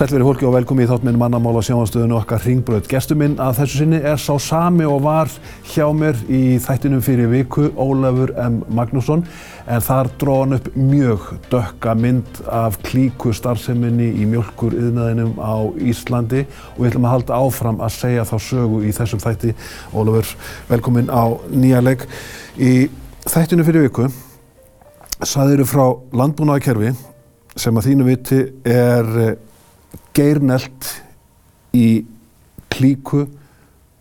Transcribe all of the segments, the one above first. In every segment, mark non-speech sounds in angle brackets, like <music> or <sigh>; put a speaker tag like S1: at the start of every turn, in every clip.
S1: Sælveri fólki og velkomi í þáttminn mannamála sjáanstöðinu okkar Ringbröð. Gestuminn að þessu sinni er sá sami og var hjá mér í þættinum fyrir viku, Ólafur M. Magnússon. En þar dróð hann upp mjög dökka mynd af klíku starfseminni í mjölkur yðnaðinum á Íslandi og við ætlum að halda áfram að segja þá sögu í þessum þætti. Ólafur, velkomin á nýja legg. Í þættinu fyrir viku saðiru frá landbúnaðakerfi sem að þínu viti er geirnelt í klíku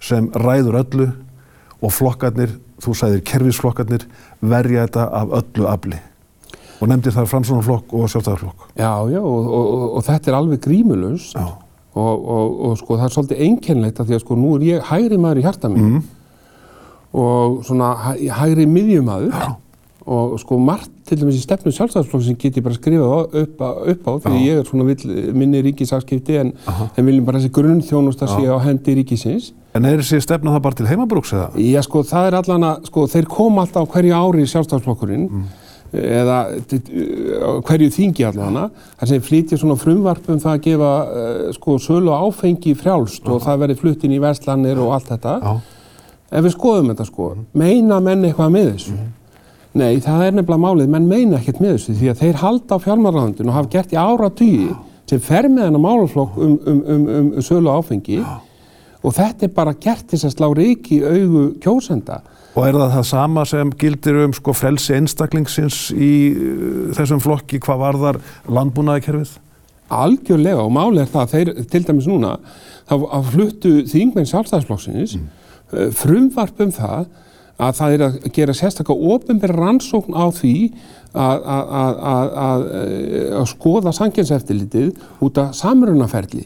S1: sem ræður öllu og flokkarnir, þú sæðir kerfisflokkarnir, verja þetta af öllu afli. Og nefndir þar framsvonarflokk og sjálfstæðarflokk.
S2: Já, já, og, og, og þetta er alveg grímulust og, og sko það er svolítið einkennlegt að því að sko nú er ég hægri maður í hjarta mín mm. og svona hægri miðjumæður og sko margt til dæmis í stefnu sjálfstæðarflokk sem get ég bara skrifað upp, upp á því ég er svona vill, minni ríkisafskipti en, en viljum bara þessi grunnþjónust að sé á hendi ríkisins.
S1: En er þessi stefna það bara til heimabrúks eða?
S2: Já sko það er allan að, sko þeir koma alltaf á hverju ári í sjálfstæðarflokkurinn mm. eða hverju þingi allan að þar sem flytja svona frumvarp um það að gefa uh, sko sölu áfengi frjálst -huh. og það verði fluttin í verslanir og allt þetta. -huh. Ef við skoðum þetta sko, meina menn eitthvað með þessu? -huh. Nei, það er nefnilega málið, menn meina ekkert með þessu því að þeir halda á fjármálaráðundinu og hafa gert í ára tíu sem fer með hennar málaflokk um, um, um, um sölu áfengi og þetta er bara gert þess að slá reiki í augu kjósenda.
S1: Og er það það sama sem gildir um sko frelsi einstaklingsins í uh, þessum flokki, hvað var þar landbúnaðikerfið?
S2: Algjörlega og málið er það að þeir, til dæmis núna, þá fluttu þingmenn sjálfstæðisflokksins mm. uh, frumvarp um það að það er að gera sérstaklega ofinbæri rannsókn á því að, að, að, að skoða sangjenseftilitið út af samrunaferli.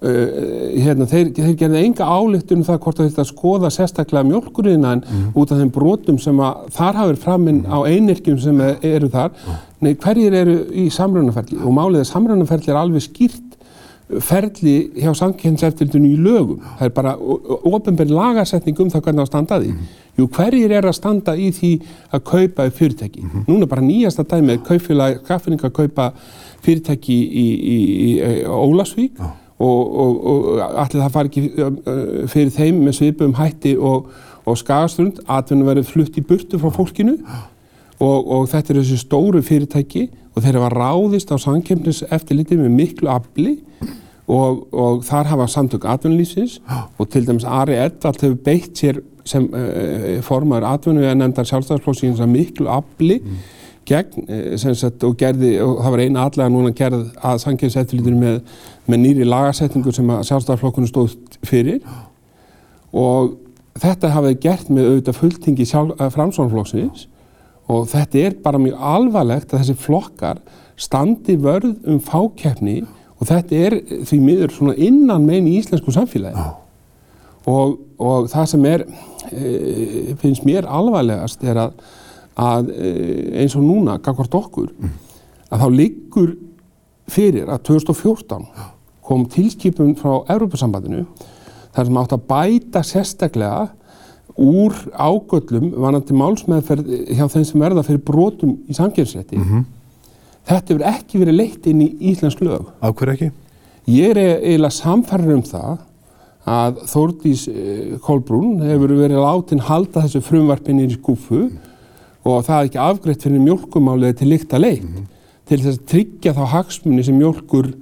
S2: Uh, hérna, þeir, þeir gerði enga álíktun um það hvort það að skoða sérstaklega mjölkurinn mm. út af þeim brotum sem þar hafið framinn mm. á einirkjum sem eru þar. Nei, hverjir eru í samrunaferli? Og málið að samrunaferli er alveg skýrt ferli hjá sangjenseftilitinu í lögum. Það er bara ofinbæri lagarsetning um það hvernig það standaði. Jú, hverjir er að standa í því að kaupa fyrirtæki? Mm -hmm. Núna bara nýjasta dæmið, kaupfélag, skaffinning að kaupa fyrirtæki í, í, í, í Ólasvík oh. og, og, og allir það fari ekki fyrir þeim með svipum hætti og, og skagastrund, atvinnum verið flutt í burtu frá fólkinu og þetta er þessi stóru fyrirtæki og þeir hafa ráðist á samkjöfnis eftirliti með miklu afli og, og þar hafa samtök atvinnulífsins og til dæmis Ari Edvald hefur beitt sér sem uh, formaður atvinnu að nefndar sjálfstæðarflóksins að miklu afli mm. gegn uh, sagt, og, gerði, og það var eina allega núna gerð að sangjæðseftilítur með, með nýri lagarsetningu sem að sjálfstæðarflokkunum stóð fyrir. Og þetta hafið gert með auðvitað fulltingi framsvonarflokksins og þetta er bara mjög alvarlegt að þessi flokkar standi vörð um fákeppni og þetta er því miður svona innan megin í íslensku samfélagi og, og það sem er e, finnst mér alvarlegast er að, að e, eins og núna, gangvart okkur mm. að þá liggur fyrir að 2014 kom tilskipun frá Európa-sambandinu þar sem átt að bæta sérstaklega úr ágöllum vanandi málsmeðferð hjá þeim sem verða fyrir brotum í samkjörnsrétti mm -hmm. Þetta hefur ekki verið leitt inn í Íslands lög.
S1: Af hverju ekki?
S2: Ég er eiginlega samfærður um það að Þórdís eh, Kolbrún hefur verið látin halda þessu frumvarpinni í skúfu mm. og það er ekki afgreitt fyrir mjölkumáliði til líkt að leitt mm. til þess að tryggja þá hagsmunni sem mjölkur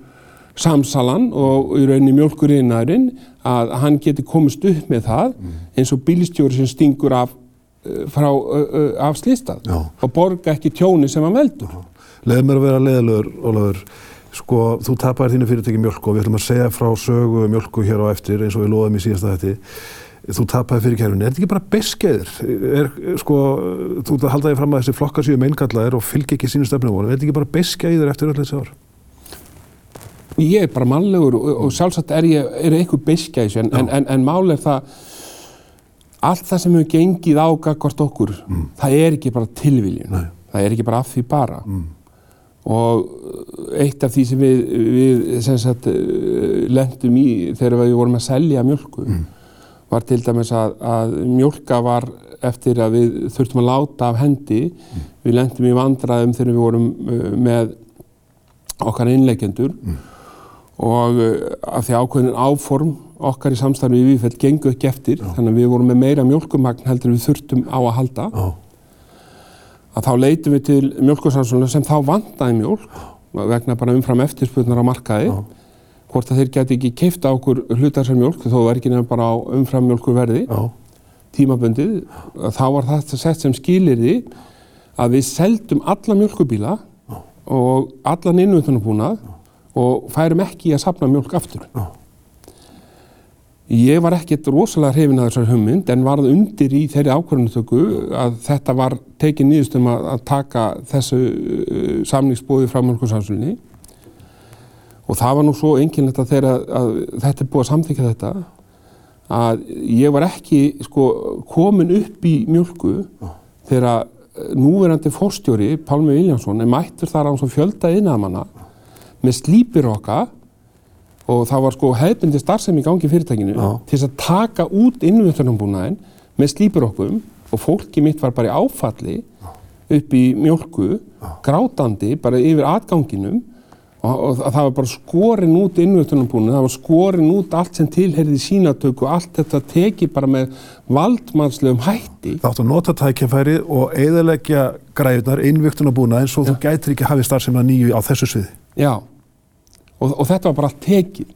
S2: samsalan og í rauninni mjölkurinnaðurinn að hann geti komist upp með það mm. eins og bílistjóri sem stingur af, eh, af slistað og borga ekki tjóni sem hann veldur.
S1: Leð mér að vera leðalögur, Ólafur. Sko, þú tapar þínu fyrirtæki mjölku og við ætlum að segja frá sögu mjölku hér á eftir eins og við loðum í síðasta þetta. Þú tapaði fyrir kærunni. Er þetta ekki bara beskeiður? Er, sko, þú haldaði fram að þessi flokkar séu meinkallaðir og fylgji ekki sínu stefnumónu. Er þetta ekki bara beskeiður eftir öll þessi ár?
S2: Ég er bara mannlegur og, og sjálfsagt er ég er eitthvað beskeiðs en, en, en, en mál er það allt það sem hefur gengið á gagvart okkur, mm. það er ekki bara tilviljun. Það er ekki bara af því bara. Mm og eitt af því sem við, við sem sagt, eh, lendum í þegar við vorum að selja mjölku mm. var til dæmis að, að mjölka var eftir að við þurftum að láta af hendi mm. við lendum í vandraðum þegar við vorum uh, með okkar innleikjendur mm. og uh, af því ákveðin áform okkar í samstarfi við Vífell gengu ekki eftir Já. þannig að við vorum með meira mjölkumagn heldur við þurftum á að halda Já. Að þá leitum við til mjölkursansunlega sem þá vandaði mjölk vegna bara umfram eftirspurnar á markaði. Já. hvort að þeir geti ekki keifta okkur hlutar sem mjölk þó var ekki nefn bara á umfram mjölkurverði tímaböndið þá var þetta sett sem skilir því að við seldum alla mjölkubíla og allan innvöndunarbúnað og færum ekki að sapna mjölk aftur. Ég var ekkert rosalega hrifin að þessar hugmynd en varð undir í þeirri ákvörðunutöku að þetta var tekið nýðustum að, að taka þessu uh, samningsbóði frá mjölkursamsunni og það var nú svo enginlegt að þeirra að þetta er búið að samþykja þetta að ég var ekki sko, komin upp í mjölku þegar núverandi fórstjóri Pálmi Viljánsson er mættur þar á fjölda innæðamanna með slípirokka og það var sko hefðbundi starfsemi í gangi fyrirtækinu Já. til þess að taka út innvöldunambúnaðin með slípirokkum og fólki mitt var bara í áfalli upp í mjölku, grátandi bara yfir atganginum og, og það var bara skorin út innvöldunambúnaðin, það var skorin út allt sem tilherði sínatöku allt þetta teki bara með valdmannslegum hætti.
S1: Það átt að nota tækjafæri og eðalegja græðunar innvöldunambúnaðin svo Já. þú gætir ekki hafið starfsemi að nýju á þessu sviði.
S2: Já, og, og þetta var bara allt tekið.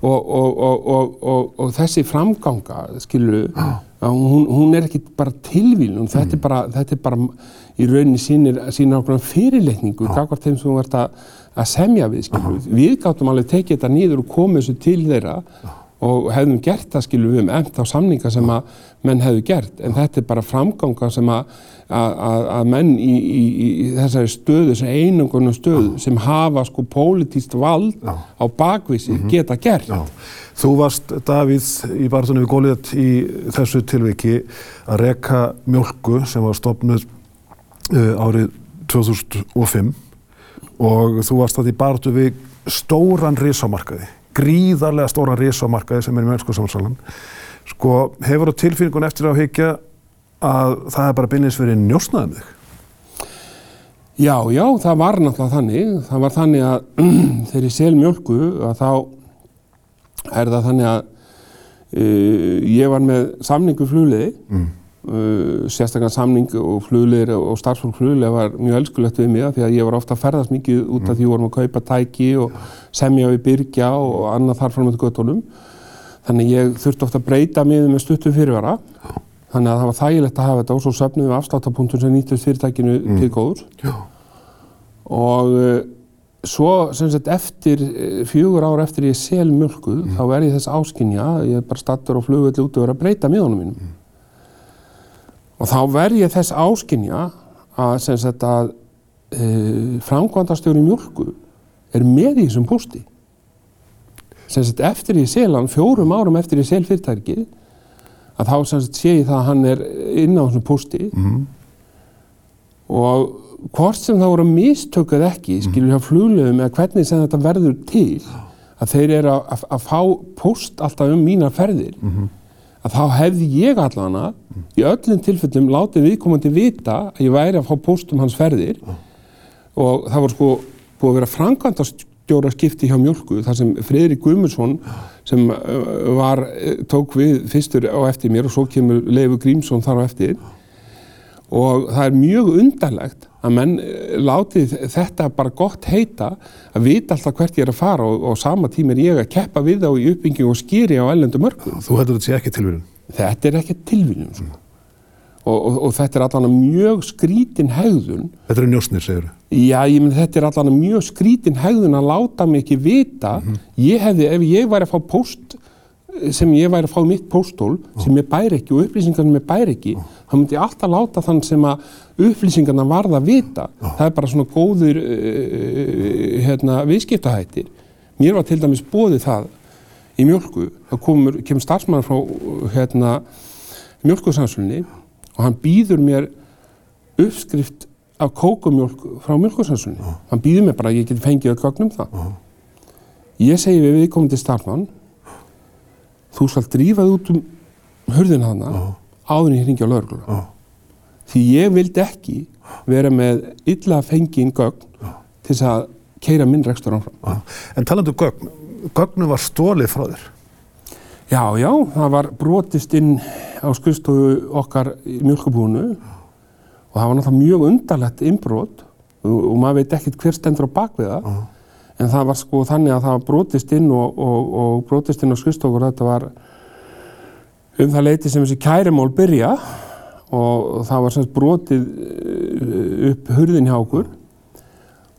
S2: Og, og, og þessi framganga, skilur, hún, hún er ekki bara tilvílun, mm. þetta, þetta er bara í rauninni sínir, sínir ákveðan fyrirleikningu, kakvart þeim sem þú ert að, að semja við, skilur. Við gáttum alveg tekið þetta nýður og komið þessu til þeirra og hefðum gert það, skilur, við um enda á samninga sem að menn hefðu gert, en þetta er bara framganga sem að að, að menn í, í, í þessari stöðu, þessari einungunum stöðu sem hafa sko pólitíst vald Já. á bakvísi mm -hmm. geta gert. Já.
S1: Þú varst, Davíð, í barðunum við Góliðat í þessu tilviki að reka mjölku sem var stopnud uh, árið 2005 og þú varst það í barðu við stóran risamarkaði, gríðarlega stóran risamarkaði sem er í mjölsku samansalan. Sko, hefur þú tilfinningun eftir að higgja að það er bara byrjins verið njósnaðum þig?
S2: Já, já, það var náttúrulega þannig. Það var þannig að <clears throat> þegar ég sel mjölku að þá er það þannig að uh, ég var með samningu flugliði, mm. Uh, sérstaklega samning og flugliðir og starfsfólk flugliði var mjög elskulegt við mig því að ég var ofta að ferðast mikið út af mm. því að við vorum að kaupa tæki og semja við byrkja og annað þarfram með göttunum. Þannig ég þurfti ofta að breyta mig með stuttu fyrirvara. Þannig að það var þægilegt að hafa þetta og svo söfnum við afsláttarpunktum sem nýttist fyrirtækinu mm. til góður. Já. Og uh, svo sem sagt eftir, uh, fjögur ár eftir ég sel mjölkuð, mm. þá er ég þess áskinja, ég er bara stattur og flugveldi út og verið að breyta miðunum mínum. Mm. Og þá verð ég þess áskinja að sem sagt að uh, framkvæmdastjóri mjölku er með í þessum posti. Sem sagt eftir ég sel hann, fjórum árum eftir ég sel fyrirtækið, að þá semst sé ég það að hann er inn á þessum posti mm -hmm. og hvort sem það voru mistökuð ekki, mhm. skilur hjá fluglegum eða hvernig sem þetta verður til að þeir eru að, að, að fá post alltaf um mínar ferðir mm -hmm. Að þá hefði ég allana mm. í öllum tilfellum látið viðkomandi vita að ég væri að fá post um hans ferðir og það voru sko búið að vera framkvæmdast stjóra skipti hjá Mjölku þar sem Fridrik Guðmundsson sem var, tók við fyrstur á eftir mér og svo kemur Leifu Grímsson þar á eftir og það er mjög undarlegt að menn uh, láti þetta bara gott heita að vita alltaf hvert ég er að fara og, og sama tíma er ég að keppa við á í uppbygging og skýri á ellendu mörgum.
S1: Þú heldur þetta sé ekki tilvíðun?
S2: Þetta er ekki tilvíðun. Sko. Mm og, og, og þetta er allavega mjög skrítin hegðun.
S1: Þetta eru njósnir, segir þú?
S2: Já, ég menn þetta er allavega mjög skrítin hegðun að láta mig ekki vita. Mm -hmm. Ég hefði, ef ég væri að fá post sem ég væri að fá mitt póstól sem ég bæri ekki og upplýsingar sem ég bæri ekki þá myndi ég alltaf láta þann sem að upplýsingarna varða að vita það er bara svona góður uh, hérna, viðskiptahættir mér var til dæmis bóðið það í mjölku, þá kemur starfsmann frá hérna, mjölkusanslunni og hann býður mér uppskrift af kókumjólk frá mjölkursansunni. -huh. Hann býður mér bara að ég geti fengið að gögnum það. Ég segi við viðkomandi starfmann, þú skal drífað út um hörðin hana -huh. áður en ég ringi á laurgluna. Því ég vildi ekki vera með illa fengið gögn til þess að keira minn rekstur áfram.
S1: Já. En talandu um gögn, gögnum var stólið frá þér?
S2: Já, já, það var brotist inn á skuðstofu okkar í mjölkubúinu og það var náttúrulega mjög undarlegt innbrot og, og maður veit ekkert hver stendur á bakvið það.
S1: Já.
S2: En það var sko þannig að það var brotist inn og, og, og brotist inn á skrifstofur þetta var um það leiti sem þessi kærimál byrja og það var semst brotið eh, upp hurðin hjá okkur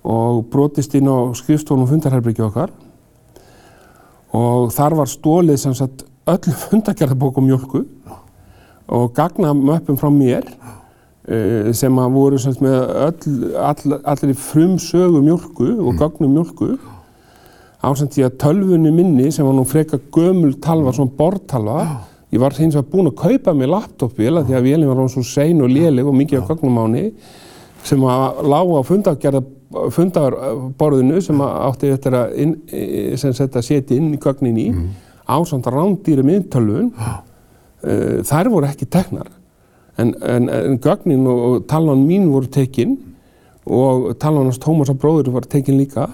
S2: og brotist inn á skrifstofun og fundarherbyggja okkar. Og þar var stólið sem sagt öll <laughs> fundargerðabókum mjölku og gagna möppum frá mér sem að voru sem sagt með öll, all, allir frumsögu mjölku og gögnum mjölku ásend því að tölvunni minni sem var nú freka gömul talva, svona bortalva ég var hins vegar búinn að kaupa mér laptopi því að vélinn var svo sein og léleg og mikið á henni sem að lága á fundarborðinu sem að átti eftir að inn, sem sett að setja inn í gögnin í mm. ásand rándýri miðtölvun uh, þær voru ekki teknar en, en, en gögnin og, talan mín voru tekinn og talan hans Tómasa bróður var tekinn líka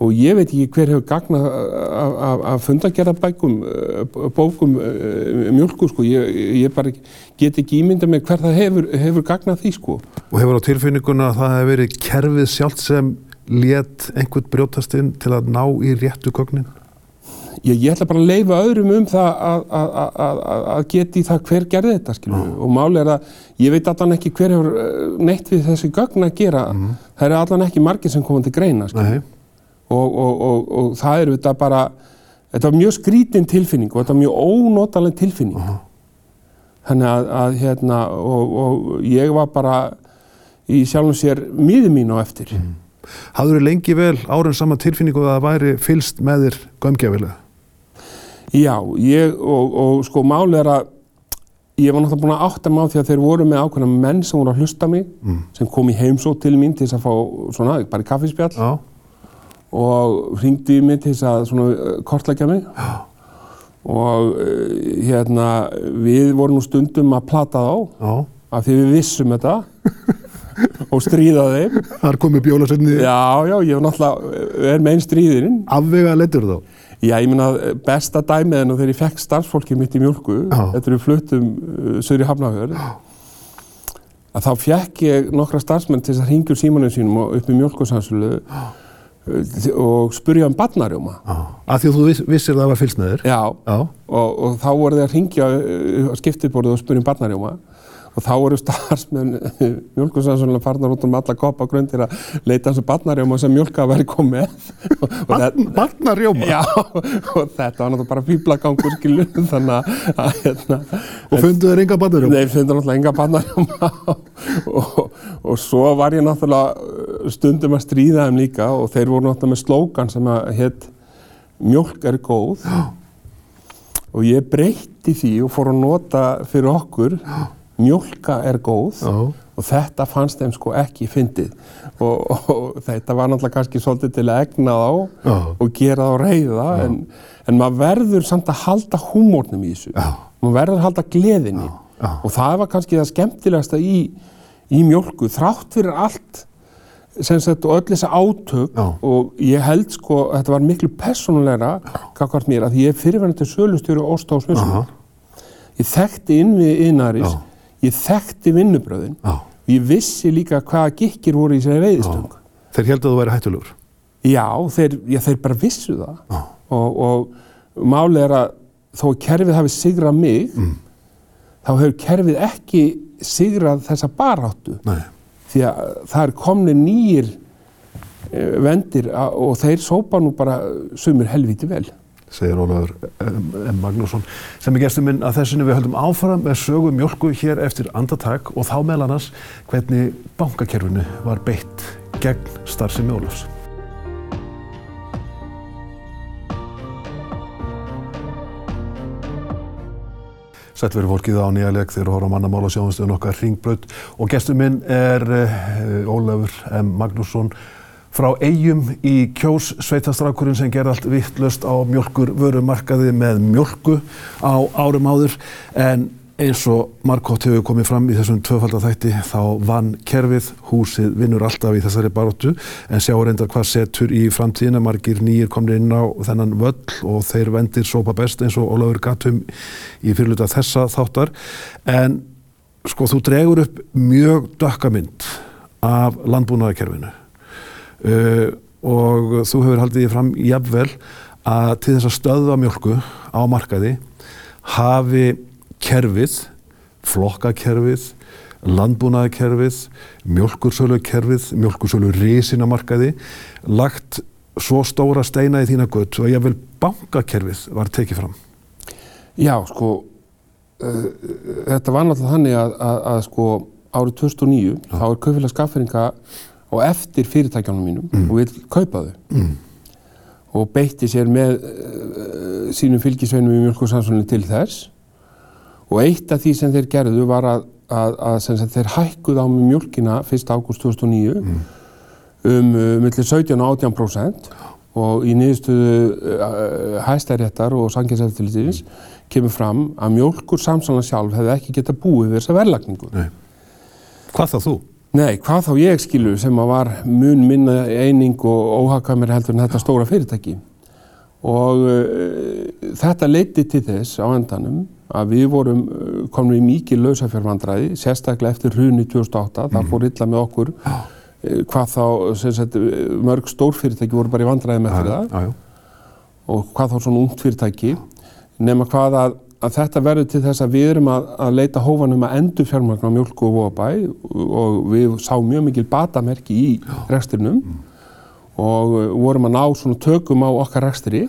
S2: og ég veit ekki hver hefur gagna af, af, af fundagerðabækum, bókum, mjölku sko, ég, ég bara get ekki ímynda með hver það hefur, hefur gagnað því sko.
S1: Og hefur á tilfinninguna að það hefur verið kerfið sjálft sem let einhvern brjótast inn til að ná í réttu gögnin?
S2: Ég, ég ætla bara að leifa öðrum um það að, að, að, að geti það hver gerði þetta skilju mm. og máli er að ég veit allan ekki hver hefur neitt við þessi gögn að gera, mm. það eru allan ekki margir sem komandi greina skilju. Og, og, og, og það er þetta bara, þetta var mjög skrítin tilfinning og þetta var mjög ónótaleg tilfinning. -huh. Þannig að, að hérna, og ég var bara í sjálfum sér miður mín á eftir.
S1: Hafður þið lengi vel árið saman tilfinningu að það væri fylst með þér gömgefilega?
S2: Já, ég, og sko máli er að ég var náttúrulega búin að átta mig á því að þeir voru með ákveðna menn sem voru að hlusta mig, mm. sem kom í heimsótt til mín til þess að fá svona, bara kaffispjall. Já og hringdi í mig til þess að svona kortleggja mig Já. og hérna við vorum nú stundum að plata þá Já. af því við vissum þetta <laughs> <laughs> og stríða þeim.
S1: Þar komið bjólasönni
S2: Já, já, ég hef náttúrulega er með einn stríðirinn.
S1: Afvega letur þá?
S2: Já, ég minna besta dæmið en þegar ég fekk starfsfólki mitt í mjölku þetta eru fluttum uh, söður í Hafnafjörð að þá fekk ég nokkra starfsmenn til þess að ringja úr símanum sínum og upp í mjölkusansölu og spurja um barnarjóma.
S1: Af því að þú viss, vissir það var þér?
S2: Já, Já. Og, og þá voru þið að ringja á skiptiborðu og spurja um barnarjóma og þá voru starfsmenn <laughs> mjölkursannsónulega farnar út um alla kopp á grundir að leita hans um barnarjóma sem mjölka væri komið. <laughs>
S1: Barnarjóma?
S2: Já, <laughs> og þetta var náttúrulega bara fýblagangur skilur þannig að hérna.
S1: Og funduðu þér enga barnarjóma?
S2: Nei, funduðu náttúrulega enga barnarjóma og, og svo var ég náttúrulega stundum að stríða þeim líka og þeir voru náttúrulega með slókan sem að hétt mjölk er góð og ég breytti því og fór að nota fyrir okkur mjölka er góð
S1: Já.
S2: og þetta fannst þeim sko ekki fyndið. Og, og, og þetta var náttúrulega kannski svolítið til að egna þá
S1: Já.
S2: og gera þá reyða en, en maður verður samt að halda húmórnum í þessu.
S1: Já.
S2: maður verður að halda gleðinni. Og það var kannski það skemmtilegasta í, í mjölku þrátt fyrir allt sem sagt og öll þessa átök og ég held sko að þetta var miklu personulegra kakvart mér að ég er fyrirverðandi sölustjóri og óstáð smjössum ég þekkti inn við innarís ég þekkti vinnubröðin og ég vissi líka hvaða gikkir voru í sér veiðistöng.
S1: Þeir heldur að þú væri hættulegur?
S2: Já, þeir, já, þeir bara vissu það og, og málið er að þó að kerfið hafi sigrað mig mm. þá hefur kerfið ekki sigrað þessa baráttu
S1: Nei.
S2: því að það er komni nýjir vendir og þeir sópa nú bara sumir helviti vel
S1: segir Ólafur M. Magnússon sem er gestur minn að þessinu við höldum áfram með sögu mjölku hér eftir andartak og þá meðal annars hvernig bankakerfinu var beitt gegn starfsemi Ólafs. Sætt verið fólkið á nýjaleg þegar horfum mannamála sjóðumstöðun okkar Ringbraut og gestur minn er Ólafur M. Magnússon frá eigum í kjós sveitastrákurinn sem gerði allt vittlust á mjölkur vörumarkaði með mjölku á árum áður. En eins og Markótt hefur komið fram í þessum tvöfaldathætti þá vann kerfið, húsið vinnur alltaf í þessari baróttu en sjá reyndar hvað setur í framtíðina margir nýjir komnir inn á þennan völl og þeir vendir sópa best eins og Ólafur Gatum í fyrirluta þessa þáttar. En sko þú dregur upp mjög dökkamynd af landbúnaðarkerfinu uh, og þú hefur haldið því fram jafnvel að til þess að stöðva mjölku á markaði hafi kerfið, flokkakerfið, landbúnaðarkerfið, mjölkursölukerfið, mjölkursölu risinamarkaði, lagt svo stóra steina í þína gutt og vil bankakerfið var tekið fram.
S2: Já, sko, uh, þetta var náttúrulega þannig að, að, að sko árið 2009 Já. þá er kaupfélag skafferinga og eftir fyrirtækjónum mínum mm. og vil kaupa þau. Mm og beitti sér með uh, sínum fylgisveinum í mjölkursansunni til þess og eitt af því sem þeir gerðu var að, að, að þeir hækkuð á mjölkina 1. ágúst 2009 mm. um uh, millir 17 og 18% og í niðurstuðu uh, hæstæréttar og sanginseftilitins mm. kemur fram að mjölkur samsanna sjálf hefði ekki geta búið þessa verðlagningu.
S1: Nei. Hvað þá þú?
S2: Nei, hvað þá ég skilu sem að var mun minna eining og óhakamir heldur en þetta stóra fyrirtæki. Og uh, þetta leiti til þess á endanum að við vorum uh, komin í mikið lausafjárvandræði, sérstaklega eftir hruni 2008, mm. það fór illa með okkur. Uh, hvað þá sagt, mörg stórfyrirtæki voru bara í vandræði með ja, þetta ja, og hvað þá svona ungt fyrirtæki. Nema hvað að, að þetta verður til þess að við erum að, að leita hófanum að endur fjármagn á mjölku og vóabæ og við sáum mjög mikil batamerki í reksturnum mm. og vorum að ná svona tökum á okkar rekstri.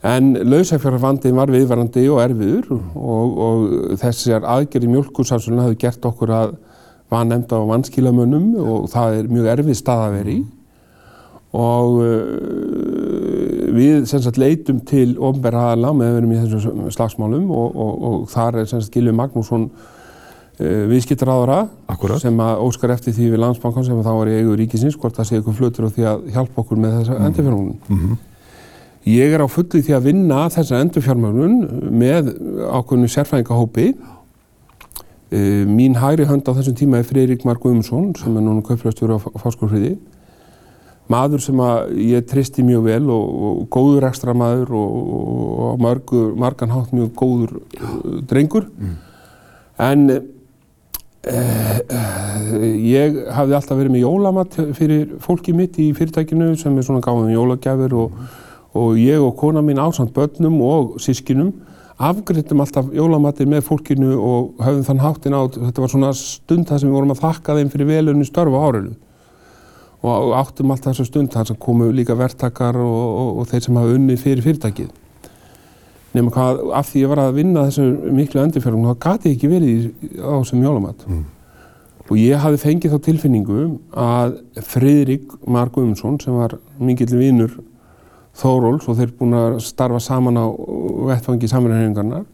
S2: En lausafjárfandin var viðvarandi og erfiður og, og þessar aðgerri mjölkursásunum hafði gert okkur að var nefnd á vanskilamönnum og það er mjög erfið stað að vera í. Og við sagt, leitum til ofnbæra aðala með að vera í þessum slagsmálum og, og, og þar er Gilvi Magnússon uh, viðskiptaráðara sem að óskar eftir því við landsbankan sem þá var í eigu ríkisins hvort það sé ykkur flutur og því að hjálpa okkur með þessa mm. endurfjörnunum. Mm -hmm. Ég er á fulli því að vinna þessa endurfjármögnun með ákveðinu sérfæðingahópi. Uh, mín hægri hönd á þessum tíma er Freirik Mark Guðmundsson sem er núna kaupfélagstjóru á Fáskurfriði. Maður sem ég tristi mjög vel og, og góður ekstra maður og, og margan hátt mjög góður uh, drengur. Mm. En uh, ég hafði alltaf verið með jólamat fyrir fólki mitt í fyrirtækinu sem er svona gáðum jólagjafir og og ég og kona mín ásand börnum og sískinum afgriðtum alltaf jólamatið með fólkinu og höfðum þann háttin á, þetta var svona stund þar sem við vorum að þakka þeim fyrir velunni störfu árinu og áttum alltaf þessa stund þar sem komu líka verktakar og, og, og þeir sem hafa unni fyrir fyrirtækið. Nefnum hvað, af því ég var að vinna þessu miklu endurfjörðum, þá gati ég ekki verið á þessum jólamat. Mm. Og ég hafi fengið þá tilfinningu að Fridrik Mark Guðmundsson sem var mikill vinnur Þóróls og þeir búin að starfa saman á vettfangi samverðarhefingarnar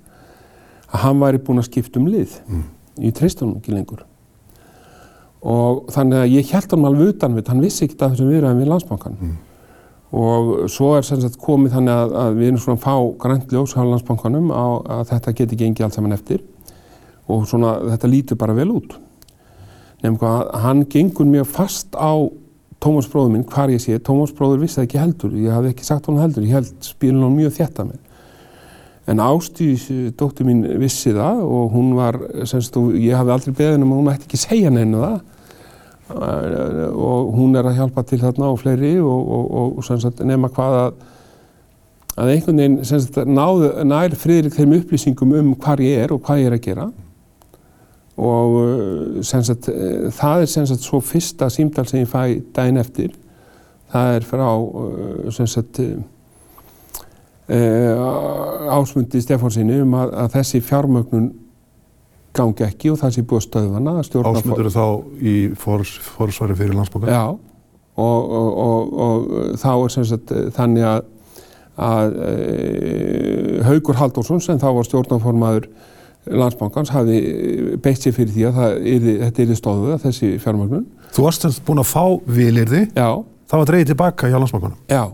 S2: að hann væri búin að skipta um lið mm. í treystunum ekki lengur og þannig að ég held hann alveg utan við hann vissi ekkert að þessum viðræðum við landsbankan mm. og svo er sem sagt komið þannig að, að við erum svona að fá grænt ljós á landsbankanum á að þetta geti gengið allt saman eftir. Og svona þetta lítur bara vel út. Nefnum að hann gengur mjög fast á Tómas bróður minn, hvar ég sé, Tómas bróður vissi það ekki heldur, ég hafði ekki sagt hann heldur, ég held spilin hann mjög þjætt að mér. En Ástís, dóttur mín, vissi það og hún var, semst, ég hafði aldrei beðin um að hún ætti ekki segja neina það. Og hún er að hjálpa til þarna og fleiri og, og, og semst, nema hvað að, að einhvern veginn, semst, náð, nær friðrik þeim upplýsingum um hvar ég er og hvað ég er að gera. Og sagt, uh, það er sem sagt svo fyrsta símdal sem ég fæ daginn eftir. Það er frá sem sagt ásmundi Stefánsinni um að, að þessi fjármögnun gangi ekki og það sé búið stöðvana
S1: Ásmundur er þá í fors, forsvari fyrir landsbókar?
S2: Já og, og, og, og þá er sem sagt þannig að, að Haugur Halldórsson sem þá var stjórnáformaður landsbankans hafi beitt sér fyrir því að yrði, þetta er í stóðu þessi fjármögnun.
S1: Þú varst búin að fá vilirði,
S2: Já.
S1: það var dreyið tilbaka hjá landsbankanum?
S2: Já.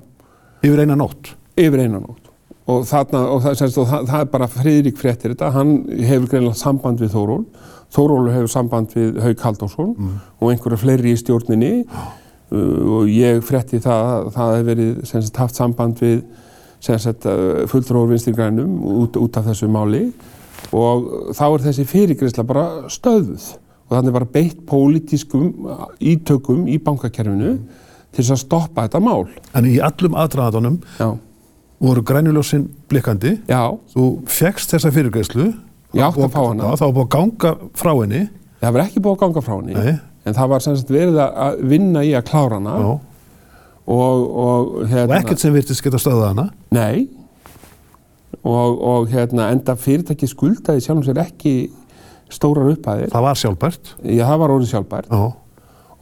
S1: Yfir eina nótt?
S2: Yfir eina nótt. Og, þarna, og, það, semst, og það, það er bara Friðrik fréttir þetta, hann hefur greinlega samband við Þóról, Þóról hefur samband við Haug Haldásson mm. og einhverja fleiri í stjórninni. Uh, og ég frétti það það hefur verið semst, haft samband við uh, fulltróður vinstri grænum út, út af þessu máli. Og þá er þessi fyrirgreysla bara stöðuð og þannig bara beitt pólitískum ítökum í bankakerfinu mm. til þess að stoppa þetta mál.
S1: En í allum aðdraðanum voru grænuljósinn blikkandi.
S2: Já.
S1: Þú fegst þessa
S2: að fá hana.
S1: Það var búið að ganga frá henni.
S2: Það var ekki búið að ganga frá henni.
S1: Nei.
S2: En það var semst verið að vinna í að klára hana.
S1: Já.
S2: Og, og,
S1: hérna, og ekkert sem virtist geta stöðað hana.
S2: Nei. Og, og hérna, enda fyrirtæki skuldaði sjálfum sér ekki stórar upphæðir.
S1: Það var sjálfbært?
S2: Já, það var orðið sjálfbært.
S1: Já.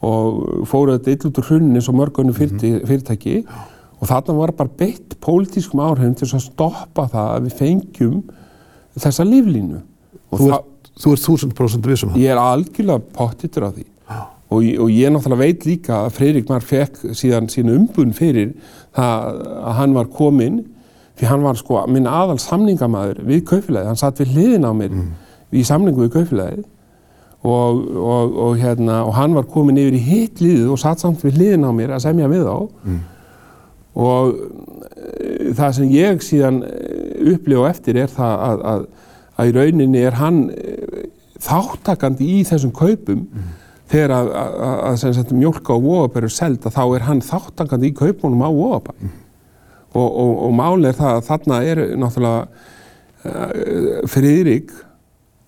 S2: Og fóruð þetta úr hrunni eins og mörgunni mhm. fyrirtæki. Mm -hmm og þarna var bara beitt pólitískum áhrifin til að stoppa það að við fengjum þessa líflínu.
S1: Þú ert þúsund prosent vissum
S2: það? Ég er algjörlega pottitur á því og, og ég náttúrulega veit líka að Freirik Marr fekk síðan sín umbun fyrir það að hann var kominn því hann var sko minn aðal samningamæður við kaufilagið, hann satt við hliðin á mér mm. í samningu við kaufilagið og, og, og hérna og hann var komin yfir í hitt liðið og satt samt við hliðin á mér að semja við á mm og eh, það sem ég síðan eh, upplifa eftir er það að, að, að í rauninni er hann eh, þáttakandi í þessum kaupum mm. þegar að, að mjölka og vóabær er seld að þá er hann þáttakandi í kaupunum á vóabær mm. og, og, og máli er það að þarna er náttúrulega friðrik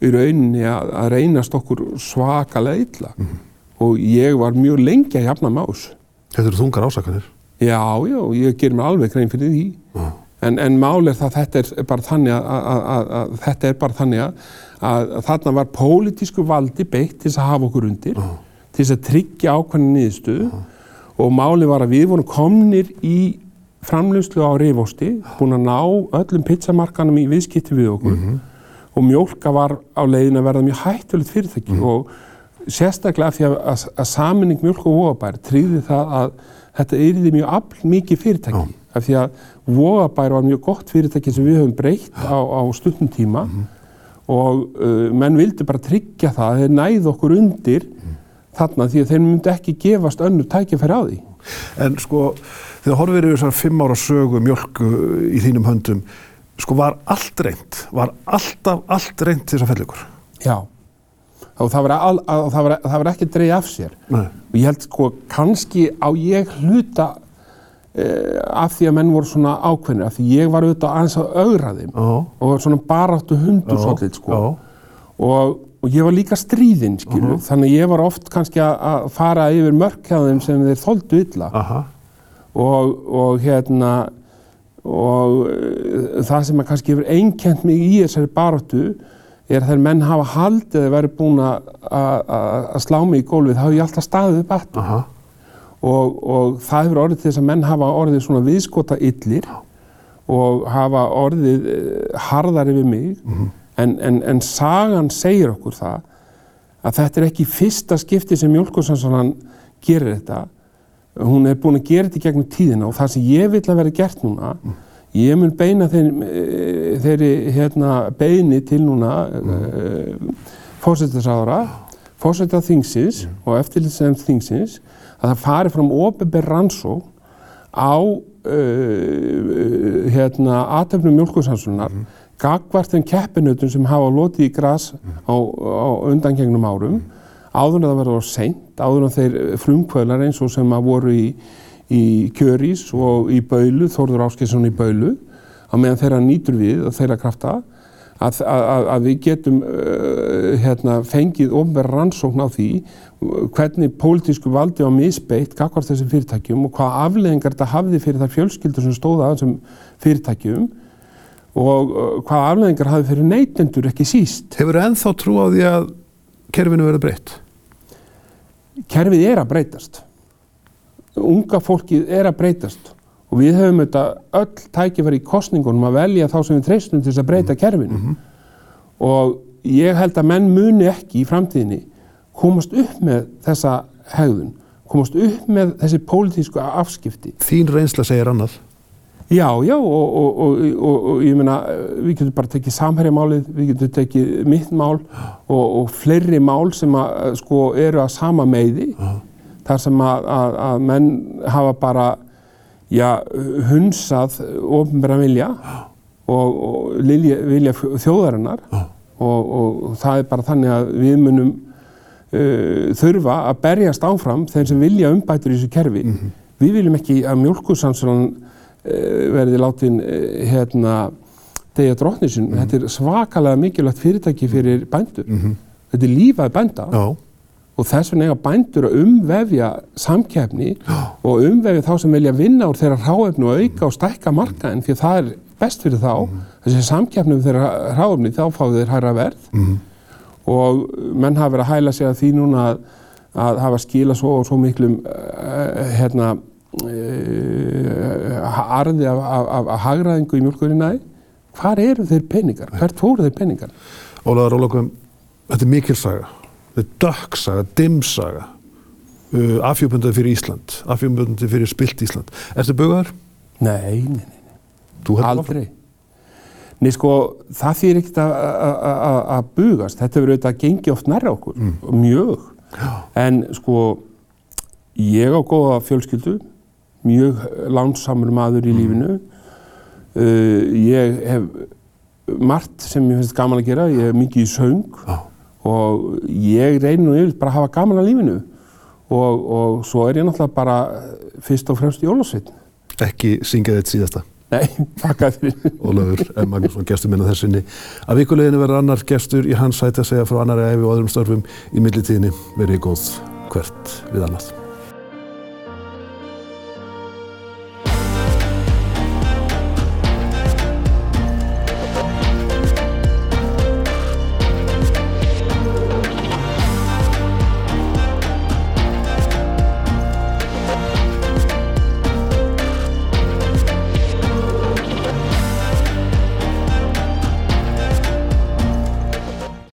S2: í rauninni að reynast okkur svakalega illa mm. og ég var mjög lengi að jafna más
S1: Þetta eru þungar ásakanir
S2: Já, já, ég ger mér alveg grein fyrir því. Mm. En, en mál er það að þetta er bara þannig að, að, að, að þetta er bara þannig að þarna var pólitísku valdi beitt til að hafa okkur undir, mm. til að tryggja ákvæmni nýðstuðu mm. og máli var að við vorum komnir í framlöfslu á reyfósti, búin að ná öllum pizzamarkanum í viðskipti við okkur -hmm. og mjölka var á leiðin að verða mjög hættulegt fyrirtæki mm. og sérstaklega því að saminning mjölk og óabær tríði það að þetta yfirði mjög afl mikið fyrirtæki Já. af því að Vogabær var mjög gott fyrirtæki sem við höfum breytt á, á stundum tíma mm -hmm. og uh, menn vildi bara tryggja það að þeir næði okkur undir mm. þarna því að þeir myndi ekki gefast önnu tækifæri á því.
S1: En sko þegar horfið eru þessar fimm ára sögu mjölku í þínum höndum sko var allt reynd, var alltaf allt reynd þessar fellugur?
S2: Já og það var, al, að, það var, það var ekki að dreyja af sér
S1: Nei.
S2: og ég held sko kannski á ég hluta eh, af því að menn voru svona ákveðnir af því ég var auðvitað aðeins að augra þeim
S1: oh.
S2: og var svona baráttu hundur oh. svolítið sko
S1: oh.
S2: og, og ég var líka stríðinn skilu -huh. þannig ég var oft kannski að, fara yfir mörkjaðum sem þeir þóldu illa og, og hérna og uh, það sem að kannski hefur einkent mig í þessari baráttu er þegar menn hafa haldið að vera búin að slá mig í gólfið, þá hefur ég alltaf staðið upp aftur. Og, og það hefur orðið til þess að menn hafa orðið svona viðskota yllir og hafa orðið eh, harðari við mig. Mm -hmm. en, en, en sagan segir okkur það að þetta er ekki fyrsta skipti sem Mjölkursanssonan gerir þetta. Hún er búin að gera þetta gegnum tíðina og það sem ég vil að vera gert núna mm Ég mun beina eh, þeirri hérna, beini til núna mm. uh, fósættisáðara, fósættað þingsins mm. og eftirlitsefn þingsins að það fari fram ofinberð rannsók á uh, hérna, aðtöfnum mjölkursansunar mm. gagvart þeim keppinautum sem hafa lotið í græs mm. á, á undangengnum árum áður en það verður seint, áður en þeir frumkvölar eins og sem að voru í í Kjörís og í Baulu, Þórður Áskilsson í Baulu, á meðan þeirra nýtur við og þeirra krafta að, að, að við getum uh, hérna, fengið ofnverð rannsókn á því hvernig pólitísku valdi á misbeitt kakvart þessum fyrirtækjum og hvað afleðingar þetta hafði fyrir þar fjölskyldur sem stóða að þessum fyrirtækjum og uh, hvað afleðingar hafði fyrir neytendur ekki síst.
S1: Hefur það ennþá trú á því að kerfinu verið breytt?
S2: Kerfið er að breytast unga fólkið er að breytast og við höfum þetta öll tækifæri í kostningunum að velja þá sem við treystum til þess að breyta kerfinu mm -hmm. og ég held að menn muni ekki í framtíðinni komast upp með þessa hegðun, komast upp með þessi pólitísku afskipti.
S1: Þín reynsla segir annað?
S2: Já, já og, og, og, og ég meina við getum bara tekið samhærjamálið, við getum tekið mitt mál og fleiri mál sem að sko eru að sama meiði þar sem að, að, að menn hafa bara já, hunsað ofnbæra vilja og vilja, vilja þjóðarinnar og það er bara þannig að við munum uh, þurfa að berjast áfram þeir sem vilja umbætur í þessu kerfi. Mm -hmm. Við viljum ekki að mjölkursansunan Eh, verði látin eh, hérna degja drotnisin. Mm -hmm. Þetta er svakalega mikilvægt fyrirtæki fyrir bændur. Mm -hmm. Þetta er lífað bænda Já. Og þess vegna eiga bændur að umvefja samkefni og umvefja þá sem vilja vinna úr þeirra ráefni og auka og stækka markaðin því að það er best fyrir þá. Mm. Þessi samkefni um þeirra ráefni þá fáðu þeir hæra verð mhm. og menn hafa verið að hæla sig að því núna að, að hafa skila svo og svo miklum uh, hérna uh, arði af, af, af hagraðingu í mjölkurinnaði hvar eru þeir peningar? Hvert fóru þeir peningar?
S1: Ólaður Ólaugum, þetta er mikilsaga þetta er dökksaga, dimsaga uh, afhjópundaði fyrir Ísland afhjópundaði fyrir spilt Ísland Erstu bugaður?
S2: Nei, nei, nei aldrei Nei sko, það fyrir ekkert að bugast þetta verður auðvitað að gengi oft nærra okkur mm. mjög, Já. en sko ég á góða fjölskyldu mjög lánsamur maður í mm. lífinu. Uh, ég hef margt sem ég finnst gaman að gera, ég hef mikið í söng ah. Og ég reynir nú yfir bara að hafa gaman að lífinu og, og svo er ég náttúrulega bara fyrst og fremst í Ólafsveit.
S1: Ekki syngja þetta síðasta?
S2: Nei, <laughs> pakka fyrir.
S1: Ólafur M. Magnússon, gestur minna þessinni. Að vikuleginni verður annar gestur í hans sæti að segja frá annari efi og öðrum störfum í millitíðinni verið góð hvert við annað.